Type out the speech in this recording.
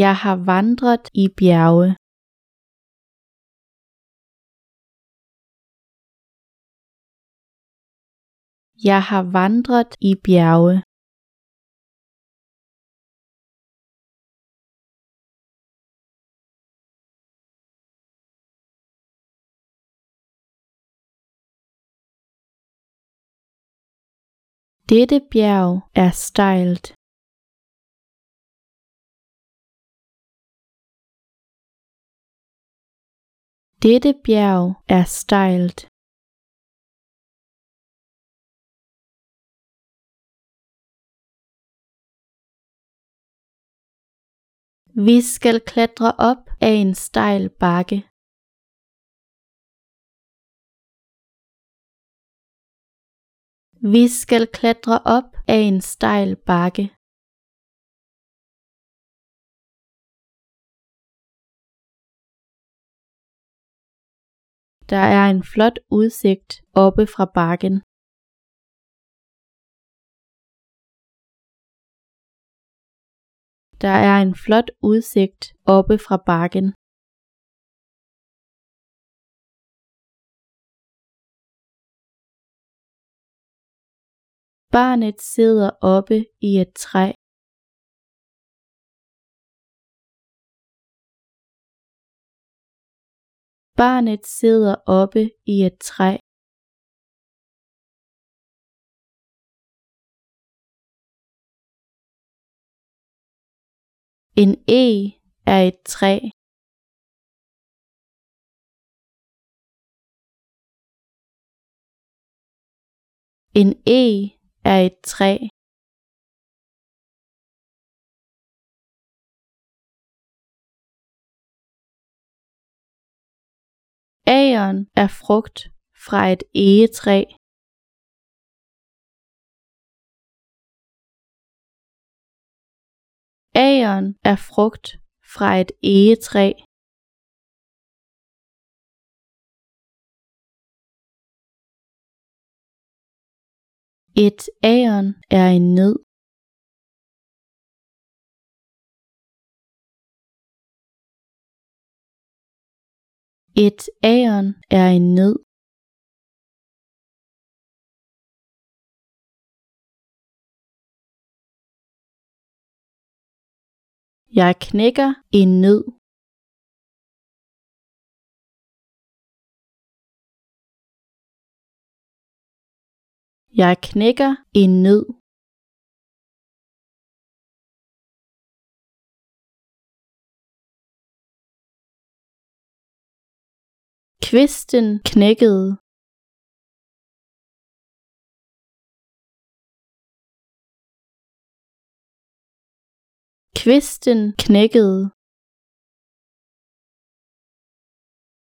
Jeg har vandret i bjerge. Jeg har vandret i bjerge. Dette bjerg er stejlt. Dette bjerg er stejlt. Vi skal klatre op ad en stejl bakke. Vi skal klatre op ad en stejl bakke. Der er en flot udsigt oppe fra bakken. Der er en flot udsigt oppe fra bakken. Barnet sidder oppe i et træ. Barnet sidder oppe i et træ. En eg er et træ. En eg er et træ. Agern er frugt fra et egetræ. Agern er frugt fra et egetræ. Et æren er en nød. Et æren er en nød. Jeg knækker en nød. Jeg knækker en nød. Kvisten knækkede. Kvisten knækkede.